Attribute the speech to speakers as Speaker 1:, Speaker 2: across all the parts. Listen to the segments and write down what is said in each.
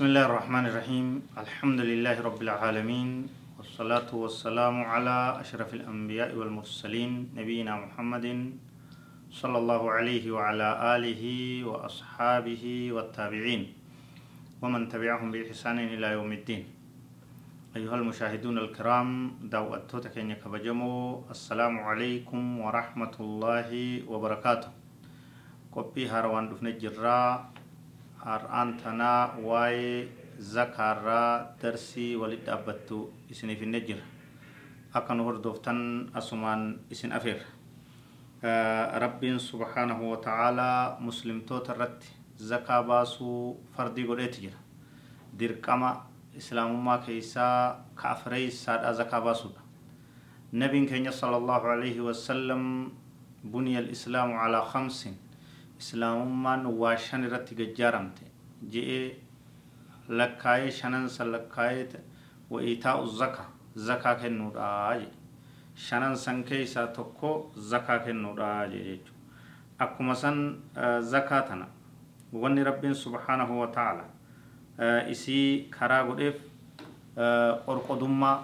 Speaker 1: بسم الله الرحمن الرحيم الحمد لله رب العالمين والصلاة والسلام على أشرف الأنبياء والمرسلين نبينا محمد صلى الله عليه وعلى آله وأصحابه والتابعين ومن تبعهم بإحسان إلى يوم الدين أيها المشاهدون الكرام دعوتك إن كبجمو السلام عليكم ورحمة الله وبركاته قبي هاروان دفن الجراء har'aan tanaa waa'ee zakaarraa darsii walitti dhaabbattu isiniif hinne jira akka nu hordoftan asumaan isin afeerra rabbiin subhaanahu wa ta'aalaa muslimtoota irratti zakaa baasuu fardii godheeti jira dirqama islaamummaa keessaa ka afreeysaadha zakaa baasuudha nabiin keenya sala allahu alayhi wasalam buniya alislaamu calaa khamsin islaamummaan waa irratti gajjaaramte je'ee lakkaa'ee shanansa lakkaa'ee wa iitaa'u zaka zakaa kennuudha jedhe shanan san keessaa tokko zakaa kennuudha jedhe jechuudha akkuma san zakaa tana wanni rabbiin subhaanahu wa ta'ala isii karaa godheef qorqodummaa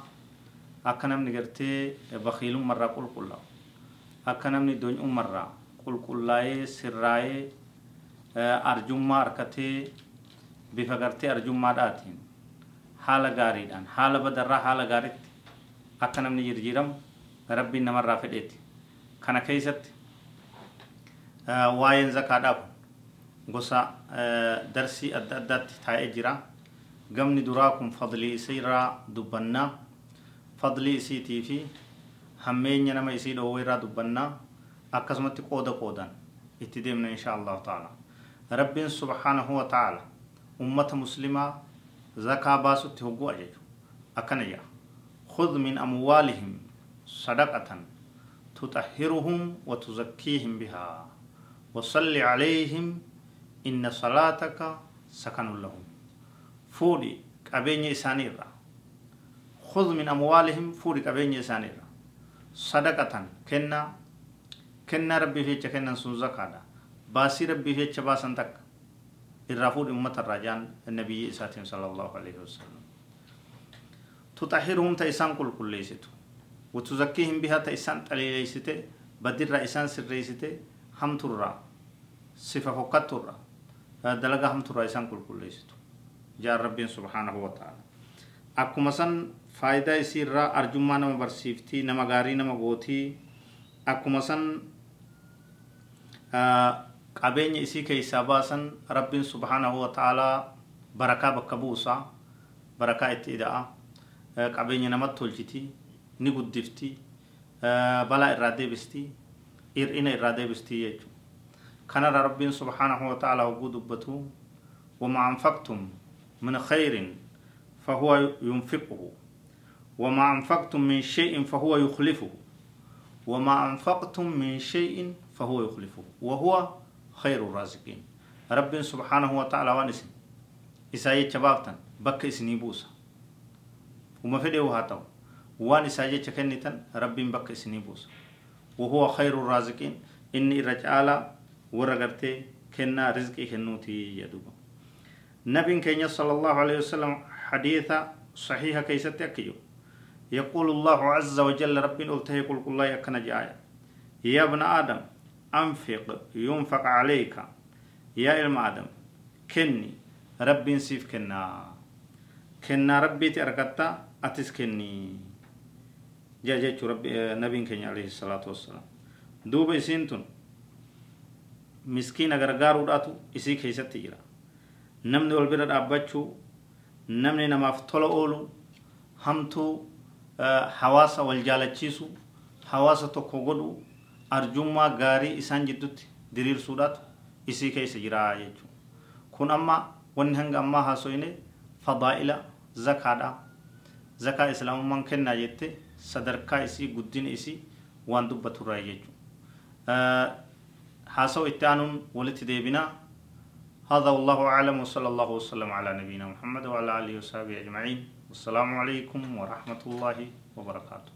Speaker 1: akka namni gartee bakiilummarraa qulqullaa'u akka namni doonyummarraa harkatee bifa gartee arjummaadhaatiin haala gaariidhaan haala badarraa haala gaariitti akka namni jirjiiramu rabbiin namarraa fedheeti kana keessatti waa'een zakaadhaaf gosa darsii adda addaatti taa'ee jira gamni duraa kun fadlii isiirraa dubbannaa fadlii isiitii fi hammeenya nama isii dhoowwee irraa dubbannaa akkasumatti qooda qoodaan itti deemna insha allahu taala rabbiin subhaanahu wa taala ummata muslimaa zakaa baasutti hogguu ajaju akkana jedha من أموالهم صدقة تطهرهم وتزكيهم بها وصل عليهم إن صلاتك سكن لهم فودي قبين إسانيرا خذ من أموالهم فودي قبين إسانيرا صدقة كنا kennaa rabbii fecha kennan sun zakaadha baasii rabbii fecha baasan takka irraa fuudhi ummata irraa jaan nabiyyi isaatiin sala allahu alaihi wasallam tuxahiruhum ta isaan qulqulleeysitu watuzakkiihim bihaa ta isaan xaliileeysite badirraa isaan sirreeysite hamturraa sifa fokkatturraa dalagaa hamturraa isaan qulqulleeysitu jaan rabbiin subhaanahu wa ta'ala akkuma san faayidaa isii irraa arjummaa nama barsiiftii nama gaarii nama gootii akkuma san qabeenya isii keessaa baasan rabbiin subhaanahu wa ta'aalaa barakaa bakka buusaa barakaa itti ida'a qabeenya namatti tolchiti ni guddifti balaa irraa deebisti hir'ina irraa deebisti jechu kanarra rabbiin subhaanahu wa ta'aalaa hogguu dubbatu وما أنفقتم من خير فهو ينفقه وما أنفقتم من شيء فهو يخلفه وما أنفقتم من شيء فهو يخلفه. وهو خير الرازقين. رب سبحانه وتعالى وانسن. إساية شبابتن. بك إسني بوسا. وما فديه هاتو وان إساية كنتن رب بك إسني بوسا. وهو خير الرازقين. إني رجال ورغرتي كنا رزقي كنوتي يدوب نبي كينيا صلى الله عليه وسلم حديث صحيح كيستي أكيو. يقول الله عز وجل رب قلته يقول الله يكن جاية يا ابن آدم أنفق ينفق عليك. يا علم آدم كني رب سيف كنا. كنا ربي تأركتا أتس كني. جا جا رب نبي كني عليه الصلاة والسلام. دوب إسنتون مسكين أجر غارو داتو إسي كيسة تجرا نمني والبرد أبتشو نمني نماف طلع أولو. همتو hawaasa wal jaalachiisu hawaasa tokko godhu arjummaa gaarii isaan jiddutti diriirsuudhaatu isii keessa jira jechuudha kun amma wanni hanga ammaa haasoyne fadaa'ila zakaadha zakaa islaamummaan kennaa jette sadarkaa isii guddina isii waan dubbaturraa jechuudha haasawu itti aanuun walitti deebinaa هذا والله أعلم وصلى الله وسلم على نبينا محمد وعلى آله وصحبه أجمعين والسلام عليكم ورحمة الله وبركاته